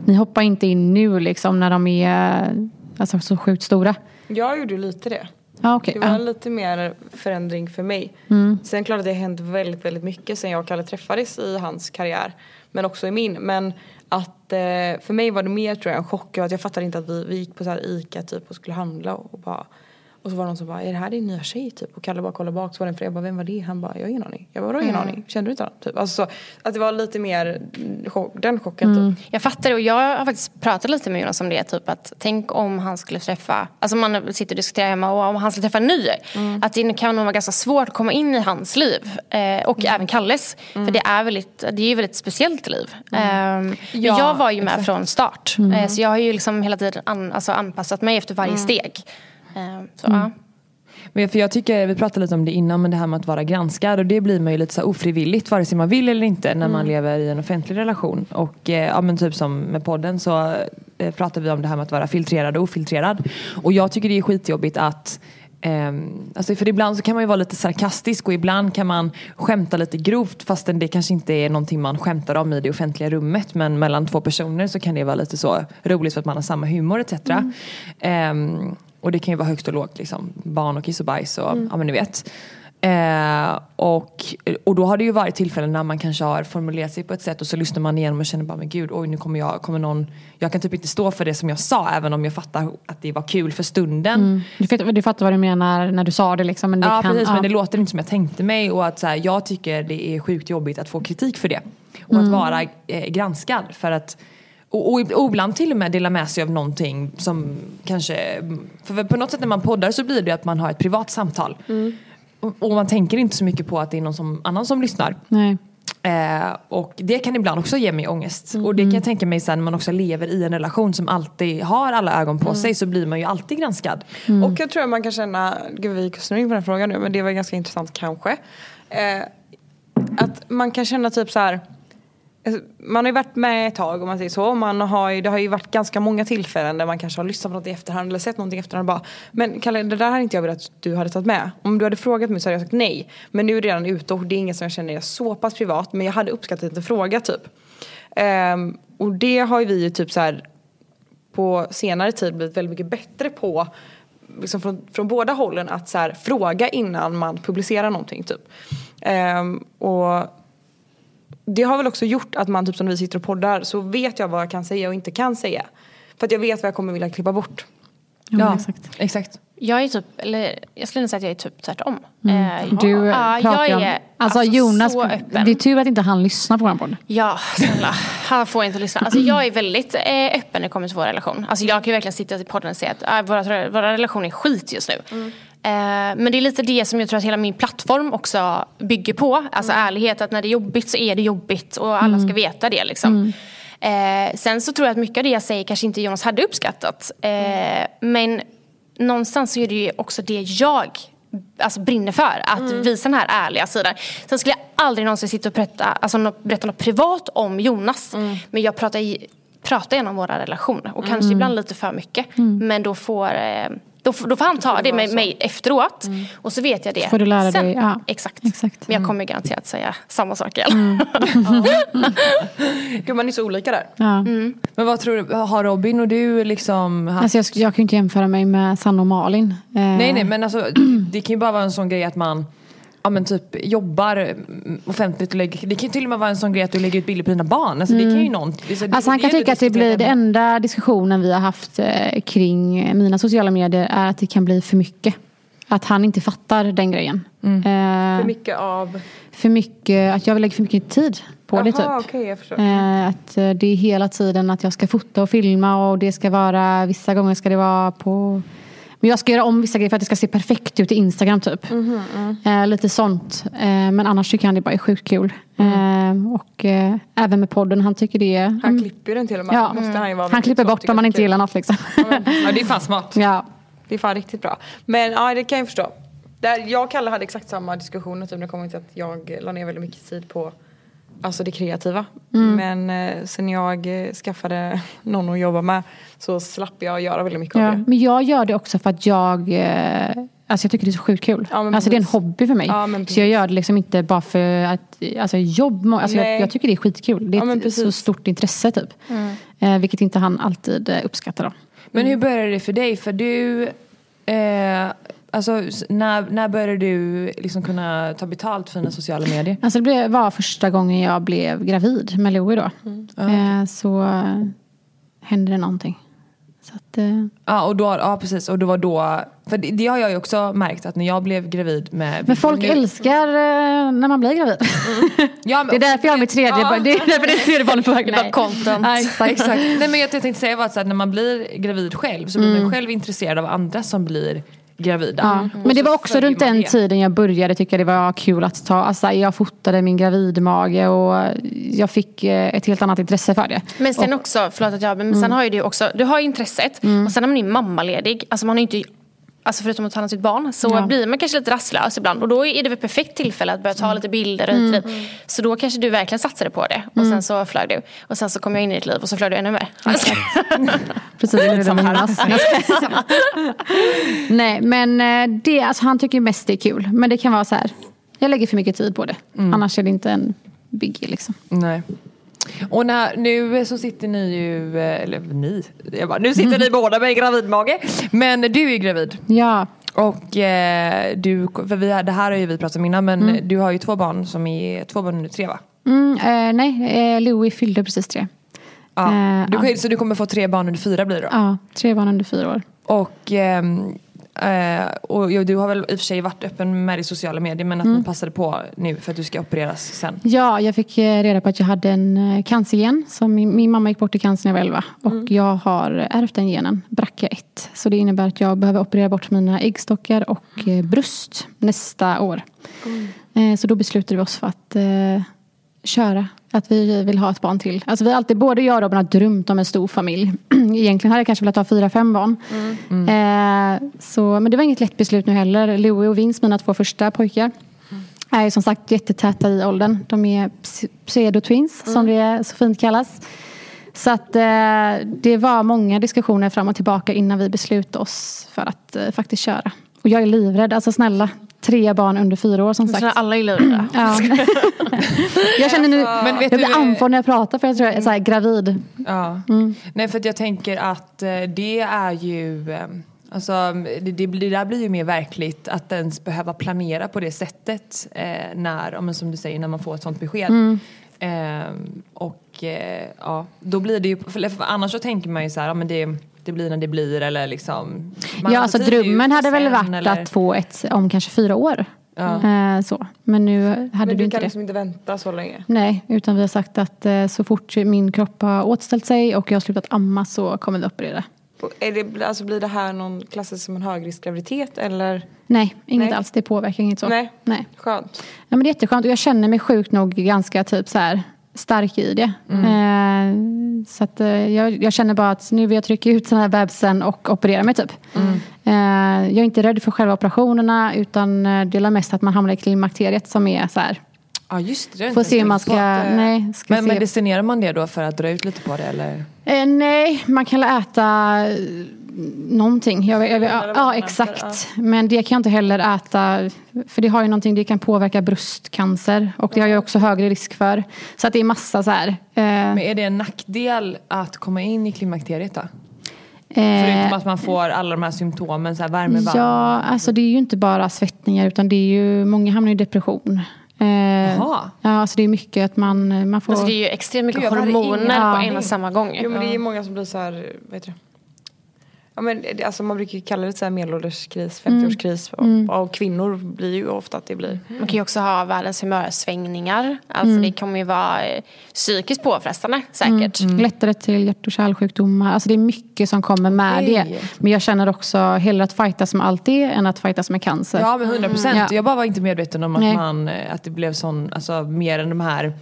Ni hoppar inte in nu liksom när de är alltså, så sjukt stora. Jag gjorde lite det. Ja, okej. Det var Ja. lite mer förändring för mig. Sen klart att det har hänt väldigt, väldigt mycket sen jag och Kalle träffades i hans karriär. Men också i min. Men att eh, för mig var det mer tror jag en chock. Att jag fattade inte att vi, vi gick på så här Ica typ och skulle handla och bara och så var det någon som bara, är det här din nya tjej typ? Och Kalle bara kollade bak så var det en fru. Jag bara, vem var det? Han bara, jag har ingen aning. Jag bara, vadå ingen aning? Kände du inte honom? Typ. Alltså så, att det var lite mer mm, chock, den chocken typ. Jag fattar det och jag har faktiskt pratat lite med Jonas om det. Typ att tänk om han skulle träffa, alltså man sitter och diskuterar hemma och om han skulle träffa en ny. Att det kan nog vara ganska svårt att komma in i hans liv. Eh, och även Kalles. För det är, väldigt, det är ju ett väldigt speciellt liv. Men Ja, jag var ju med exakt. från start. Eh, så jag har ju liksom hela tiden an, alltså anpassat mig efter varje steg. Ehm, så, ja. Men för jag tycker, vi pratade lite om det innan, men det här med att vara granskad och det blir man ju lite så ofrivilligt vare sig man vill eller inte när man lever i en offentlig relation. Och eh, ja men typ som med podden så eh, pratar vi om det här med att vara filtrerad och ofiltrerad. Och jag tycker det är skitjobbigt att ehm, alltså för ibland så kan man ju vara lite sarkastisk och ibland kan man skämta lite grovt fastän det kanske inte är någonting man skämtar om i det offentliga rummet men mellan två personer så kan det vara lite så roligt för att man har samma humor etc. Ehm, och det kan ju vara högst och lågt liksom. Barn och kiss och bajs och ja men ni vet. Eh, och, och då har det ju varit tillfällen när man kanske har formulerat sig på ett sätt och så lyssnar man igenom och känner bara men gud oj nu kommer jag, kommer någon Jag kan typ inte stå för det som jag sa även om jag fattar att det var kul för stunden. Du, fattar, du fattar vad du menar när du sa det liksom. Men det Ja kan, precis ja. men det låter inte som jag tänkte mig och att så här, jag tycker det är sjukt jobbigt att få kritik för det. Och att vara eh, granskad för att och, och, ibland till och med dela med sig av någonting som kanske... För på något sätt när man poddar så blir det att man har ett privat samtal. Och, och man tänker inte så mycket på att det är någon som, annan som lyssnar. Nej. Eh, och det kan ibland också ge mig ångest. Och det kan jag tänka mig sen när man också lever i en relation som alltid har alla ögon på sig så blir man ju alltid granskad. Och jag tror att man kan känna, gud vi snurrar in på den här frågan nu men det var ganska intressant kanske. Eh, att man kan känna typ så här. Alltså, man har ju varit med ett tag om man säger så. Man har ju, det har ju varit ganska många tillfällen där man kanske har lyssnat på något i efterhand eller sett någonting i efterhand och bara Men Kalle det där hade inte jag velat att du hade tagit med. Om du hade frågat mig så hade jag sagt nej. Men nu är det redan ute och det är inget som jag känner är så pass privat men jag hade uppskattat en fråga typ. Um, och det har ju vi ju typ så här på senare tid blivit väldigt mycket bättre på liksom från, från båda hållen att så här, fråga innan man publicerar någonting typ. Um, och det har väl också gjort att man typ som när vi sitter och poddar så vet jag vad jag kan säga och inte kan säga. För att jag vet vad jag kommer vilja klippa bort. Ja, exakt. exakt. Jag är typ, eller jag skulle nog säga att jag är typ tvärtom. Eh, Du ja, pratar jag om... är Alltså, alltså Jonas, så öppen. det är tur att inte han lyssnar på vår podd. Ja, snälla. Han får inte lyssna. Alltså, jag är väldigt eh, öppen när det kommer till vår relation. Alltså, jag kan ju verkligen sitta i podden och säga att ah, våra, våra relation är skit just nu. Eh, men det är lite det som jag tror att hela min plattform också bygger på. Alltså ärlighet, att när det är jobbigt så är det jobbigt och alla ska veta det. Liksom. Eh, sen så tror jag att mycket av det jag säger kanske inte Jonas hade uppskattat. Eh, men någonstans så är det ju också det jag alltså, brinner för. Att visa den här ärliga sidan. Sen skulle jag aldrig någonsin sitta och berätta, alltså, nå- berätta något privat om Jonas. Men jag pratar, pratar gärna om våra relationer. Och kanske ibland lite för mycket. Men då får, eh, då, får- då får han ta det med mig efteråt. Och så vet jag det. får du lära Sen, dig, ja. Exakt. Exakt. Men jag kommer garanterat säga samma sak igen. Gud man är så olika där. Ja. Men vad tror du, har Robin och du liksom haft... Alltså jag, jag kan ju inte jämföra mig med Sanna och Malin. Eh, Nej nej men alltså det kan ju bara vara en sån grej att man Ja men typ jobbar mm, offentligt och lägger, det kan ju till och med vara en sån grej att du lägger ut bilder på dina barn. Alltså det kan ju någon, alltså, det- Alltså han kan tycka att det blir, ämne. enda diskussionen vi har haft eh, kring mina sociala medier är att det kan bli för mycket. Att han inte fattar den grejen. Mm. Eh, För mycket av... för mycket, att jag lägger för mycket tid på det typ. Förstår. Eh, att eh, det är hela tiden att jag ska fota och filma och det ska vara, vissa gånger ska det vara på men jag ska göra om vissa grejer för att det ska se perfekt ut i Instagram typ. Mhm, Eh, lite sånt. Eh, men annars tycker han det bara är sjukt kul. Eh, och eh, även med podden, han tycker det är... Mm. Han klipper ju den till och med. ja, Måste han, han klipper bort om man inte gillar något liksom. Ja det är fan smart. ja. Det är fan riktigt bra. Men ja, det kan jag förstå. Där, jag och Kalle hade exakt samma diskussioner typ, när det kommer till att jag la ner väldigt mycket tid på alltså det kreativa. Men eh, sen jag eh, skaffade någon att jobba med så slapp jag göra väldigt mycket av Ja. det. Men jag gör det också för att jag eh, Alltså jag tycker det är så sjukt kul. Ja, alltså det är en hobby för mig. Ja, men så jag gör det liksom inte bara för att, alltså jobb, alltså jag, jag tycker det är skitkul. Det är Ja, men ett så stort intresse typ. Eh, vilket inte han alltid uppskattar då. Men hur började det för dig? För du, eh, alltså när, när började du liksom kunna ta betalt för dina sociala medier? Alltså det var första gången jag blev gravid med Louie då. Eh, så eh, hände det någonting. Så att, eh, Ja, och då, ja precis, och det var då, för det, det har jag ju också märkt att när jag blev gravid med men folk nu- älskar eh, när man blir gravid. ja, men, Det är därför jag har mitt tredje barn. Det är därför det är tredje barnet på väg. Det content. Nej, exakt. Exakt. Nej men jag tänkte säga var att så här, när man blir gravid själv så blir man själv intresserad av andra som blir gravida. Ja. Och Men det var också runt den det. tiden jag började tycka det var kul att ta. Alltså, jag fotade min gravidmage och jag fick eh, ett helt annat intresse för det. Men sen också, förlåt att jag men sen har ju du också, du har ju intresset och sen när man är mammaledig, alltså man har ju inte Alltså förutom att ta hand om sitt barn så Ja. blir man kanske lite rastlös ibland och då är det väl perfekt tillfälle att börja ta lite bilder och hit dit. Så då kanske du verkligen satsade på det och sen så flög du. Och sen så kom jag in i ditt liv och så flög du ännu mer. Precis som med Jonas. Nej men eh, det, alltså, han tycker mest det är kul. Men det kan vara så här. Jag lägger för mycket tid på det. Annars är det inte en biggie liksom. Nej. Och när, nu så sitter ni ju, eh, eller ni, jag bara, nu sitter ni båda med gravidmage. Men du är ju gravid. Ja, Och eh, du, för vi, det här har ju vi pratat om innan men du har ju två barn som är, två barn under tre va? mm, eh, nej, eh, Louie fyllde precis tre. Ja. Eh, du, Så du kommer få tre barn under fyra blir det då? Ja, tre barn under fyra år. Och ehm, Eh, och du har väl i och för sig varit öppen med det i sociala medier men att Mm. ni passade på nu för att du ska opereras sen. Ja, jag fick eh, reda på att jag hade en eh, cancergen. Så min, min mamma gick bort i cancer när jag var 11. Och jag har ärvt den genen, BRCA1. Så det innebär att jag behöver operera bort mina äggstockar och eh, bröst nästa år. Eh, så då beslutade vi oss för att eh, köra. Att vi vill ha ett barn till. Alltså vi alltid, både jag och Robin har drömt om en stor familj. Egentligen hade jag kanske velat ha fyra, fem barn. Eh, så, men det var inget lätt beslut nu heller. Louie och Vince, mina två första pojkar är ju som sagt jättetäta i åldern. De är ps- pseudo-twins som det så fint kallas. Så att eh, det var många diskussioner fram och tillbaka innan vi beslutade oss för att eh, faktiskt köra. Och jag är livrädd, alltså snälla. Tre barn under fyra år som Så sagt. alla är livrädda. Ja. jag känner nu, Men vet jag blir eh, andfådd när jag pratar för jag tror jag är så här, gravid. Ja. Mm. Nej för att jag tänker att eh, det är ju eh, Alltså det, det, det där blir ju mer verkligt att ens behöva planera på det sättet eh, när, men som du säger, när man får ett sånt besked. Mm. Eh, och eh, ja, då blir det ju, för, för annars så tänker man ju så här, ja men det, det blir när det blir eller liksom. man Ja, alltså drömmen hade väl varit eller- att få ett om kanske fyra år. Eh, så. Men nu hade Men du du inte kan det. liksom inte vänta så länge. Nej, utan vi har sagt att eh, så fort min kropp har återställt sig och jag har slutat amma så kommer vi operera. Är det, alltså blir det här någon klassas som en högriskgraviditet eller? Nej, inget Nej. alls. Det påverkar inget så. Nej. Nej. Skönt. Ja, men det är jätteskönt och jag känner mig sjukt nog ganska typ så här stark i det. Eh, så att, eh, jag, jag känner bara att nu vill jag trycka ut den här bebisen och operera mig typ. Eh, jag är inte rädd för själva operationerna utan eh, det är mest att man hamnar i klimakteriet som är så här. Ja just det, det Får se man ska, nej, ska Men se. medicinerar man det då för att dra ut lite på det eller? Eh, nej, man kan äta någonting. Jag, jag, ja, ja, exakt. Men det kan jag inte heller äta. För det har ju någonting, det kan påverka bröstcancer. Och det har jag också högre risk för. Så att det är massa så här. Eh, Men är det en nackdel att komma in i klimakteriet då? eh, Förutom att man får alla de här symptomen, så här värme, varm. Ja, alltså det är ju inte bara svettningar utan det är ju, många hamnar i depression. Eh, Jaha. ja, alltså det är mycket att man, man får... Alltså det är ju extremt mycket jag hormoner på en och samma gång. Jo men det är många som blir så här, vad heter det? Ja, men alltså man brukar ju kalla det så här medelålderskris, 50-årskris. Och, och kvinnor blir ju ofta att det blir. Man kan ju också ha världens humörsvängningar. Alltså Mm. det kommer ju vara eh, psykiskt påfrestande säkert. Lättare till hjärt och kärlsjukdomar. Alltså det är mycket som kommer med Okej. det. Men jag känner också hellre att fightas med allt det än att fightas med cancer. Ja men 100 procent. Ja. Jag bara var inte medveten om att, Nej. man, eh, att det blev sån, alltså mer än de här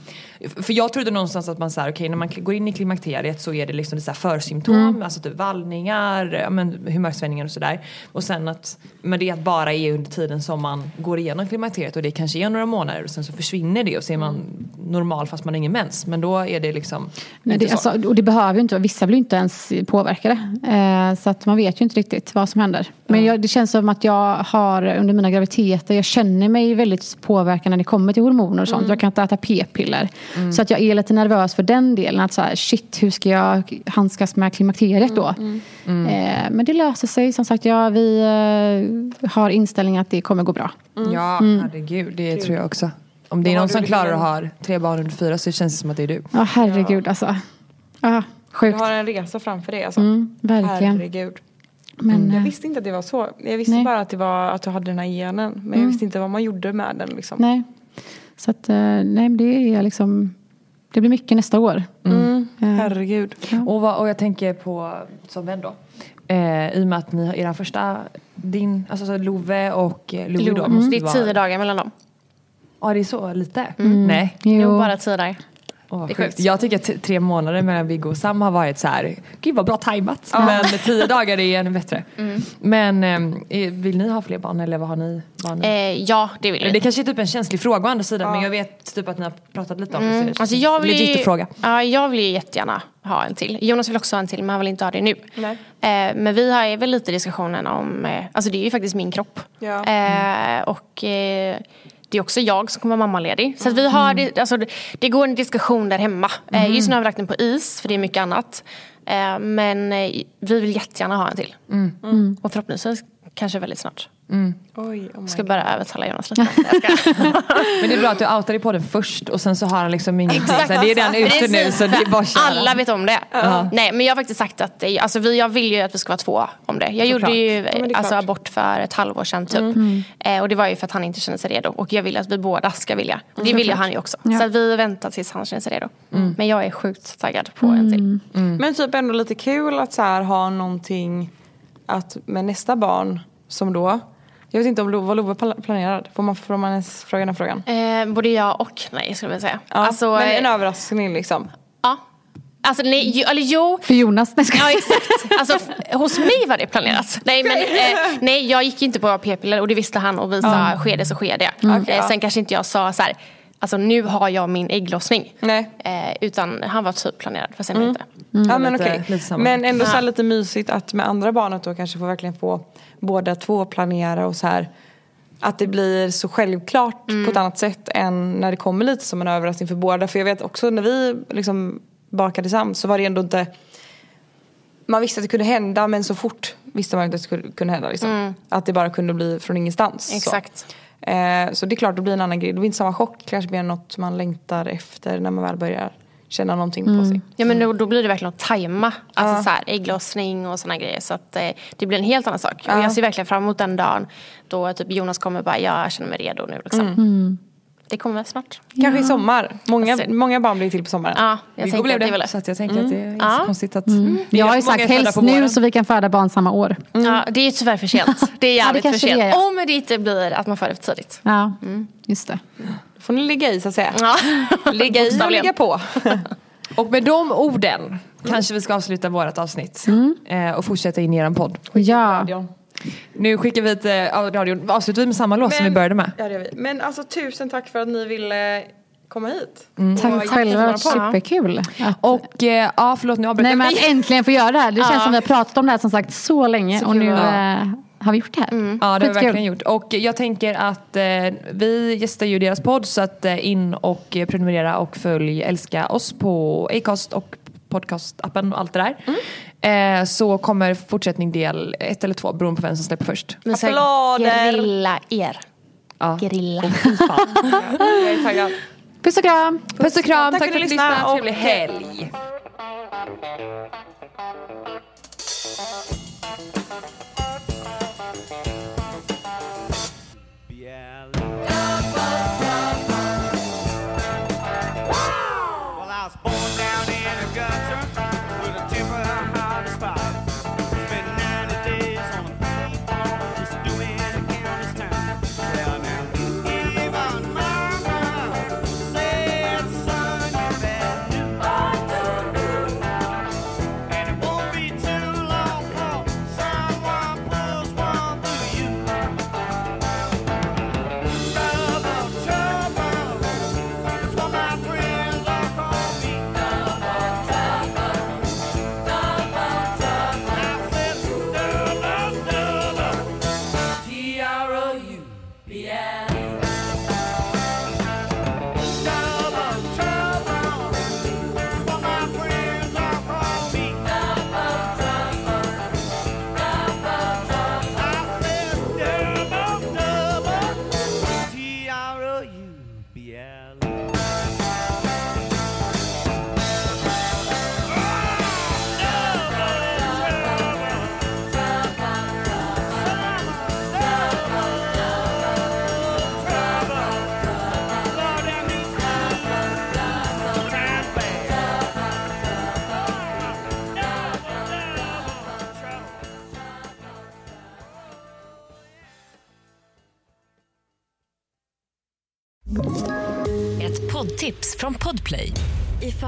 för jag trodde någonstans att man så här, okej när man går in i klimakteriet så är det liksom det så här försymptom, Mm. alltså typ vallningar, ja, men humörsvängningar och sådär. Och sen att, men det att bara är under tiden som man går igenom klimakteriet och det kanske är några månader och sen så försvinner det och så är man normal fast man har ingen mens. Men då är det liksom Nej, det, så. alltså, och det behöver ju inte vara, vissa blir inte ens påverkade. Eh, så att man vet ju inte riktigt vad som händer. Men jag, det känns som att jag har under mina graviditeter, jag känner mig väldigt påverkad när det kommer till hormoner och sånt. Jag kan inte äta p-piller. Så att jag är lite nervös för den delen. Att så här, shit, hur ska jag handskas med klimakteriet då? Eh, men det löser sig. Som sagt, ja, vi eh, har inställning att det kommer gå bra. Ja herregud, det tror jag också. Om det är någon du som klarar att ha tre barn under fyra så känns det som att det är du. Ja, herregud alltså. Ja, Du sjukt. har en resa framför dig alltså. Mm, verkligen. Herregud. Men, Jag eh, visste inte att det var så. Jag visste Nej. bara att det var att du hade den här genen. Men jag visste inte vad man gjorde med den liksom. Nej. Så att, eh, nej, men det är liksom, det blir mycket nästa år. Mm. Eh, Herregud. Och, vad, och jag tänker på, som vän då, eh, i och med att ni har er första, din, alltså så Love och eh, Louie då Lo- måste Det ju är tio vara... dagar mellan dem. Ja det är så lite? Nej. Jo, Jo, bara tio dagar. Vad Det är sjukt. sjukt. Jag tycker att tre månader mellan Viggo och Sam har varit så här, gud vad bra tajmat. Men tio dagar är ännu bättre. Men eh, vill ni ha fler barn eller vad har ni? Ni? Eh, ja, det vill vi. Det kanske är typ en känslig fråga å andra sidan men jag vet typ att ni har pratat lite om det. så det Alltså jag vill, legit ju, att fråga. ja, jag vill ju jättegärna ha en till. Jonas vill också ha en till men han vill inte ha det nu. Nej. Eh, men vi har väl lite diskussionen om, eh, alltså det är ju faktiskt min kropp. Ja. Eh, och eh, det är också jag som kommer vara mammaledig. Så att vi har, det, alltså, det, går en diskussion där hemma. Eh, just nu har vi lagt den på is för det är mycket annat. Eh, men eh, vi vill jättegärna ha en till. Och förhoppningsvis kanske väldigt snart. Oj, oh my Ska bara övertala Jonas lite. Men det är bra att du outar dig på det först och sen så har han liksom ingenting. Exakt. Så här, Det är redan ute nu så det är bara köra. Alla vet om det. Nej men jag har faktiskt sagt att alltså, vi, jag vill ju att vi ska vara två om det. Jag gjorde ju är alltså, abort för ett halvår sedan typ. Eh, och det var ju för att han inte kände sig redo. Och jag vill att vi båda ska vilja. Det vill ju han ju också. Ja. Så att vi väntar tills han känner sig redo. Men jag är sjukt taggad på en till. Men typ ändå lite kul att så här ha någonting att med nästa barn som då jag vet inte om Lo- vad Love pla- planerad. Får man, får man ens fråga den här frågan? Eh, både ja och nej skulle jag säga. Ja, Alltså, men en eh, överraskning liksom. ja. Alltså nej, eller jo. För Jonas, nej, ska Ja exakt. Alltså, hos mig var det planerat. Nej, men, eh, nej jag gick inte på p-piller och det visste han och vi sa sker det så sker det. Eh, ja. sen kanske inte jag sa så här, alltså nu har jag min ägglossning. Nej. Eh, utan han var typ planerad fast ändå inte. ja men okej. samma. Men ändå så här lite mysigt att med andra barnet då kanske få verkligen få båda två planera och så här. Att det blir så självklart på ett annat sätt än när det kommer lite som en överraskning för båda. För jag vet också när vi liksom bakade tillsammans så var det ändå inte man visste att det kunde hända men så fort visste man inte att det skulle kunde hända. Liksom. Att det bara kunde bli från ingenstans. Exakt. Så. Eh, så det är klart, det blir en annan grej. Det blir inte samma chock. Kanske mer något man längtar efter när man väl börjar känna någonting på sig. Ja men då, då blir det verkligen att tajma. Alltså så här, ägglossning och såna grejer. Så att eh, det blir en helt annan sak. Och jag ser verkligen fram emot den dagen då typ Jonas kommer bara, jag känner mig redo nu liksom. Det kommer snart. Kanske i sommar. Många, Alltså- många barn blir till på sommaren. Ja, jag Igår tänker blev att det är väl det. det. Så att jag tänker att det är inte Ja. så konstigt att... Jag har ju sagt helst nu så vi kan föda barn samma år. Ja, det är tyvärr för sent. Det är jävligt för kanske det sent. är, ja. Om det inte blir att man får det för tidigt. Ja, just det. Då får ni ligga i så att säga. Ja. Ligga i och ligga på. Och med de orden kanske vi ska avsluta vårt avsnitt. Eh, och fortsätta in i er podd. Ja, Nu skickar vi till ja, radion. Avslutar vi med samma låt som vi började med. Ja, det gör vi. Men alltså tusen tack för att ni ville komma hit. tack Och själva. Det har varit superkul. Att, Och eh, ja, förlåt nu avbröt nej jag men mig. att äntligen få göra det här. Det känns som vi har pratat om det här som sagt så länge och nu kul. eh, har vi gjort det här. Ja det har vi verkligen gjort. Och jag tänker att eh, vi gästar ju deras podd så att eh, in och prenumerera och följ Älska oss på Acast och podcastappen och allt det där. Eh, så kommer fortsättning del ett eller två beroende på vem som släpper först. Ska Applåder. Grilla er. Ja. Grilla. Jag är taggad. Puss och kram! Puss och kram, Tack tack, för att ni du lyssnade och- Trevlig helg.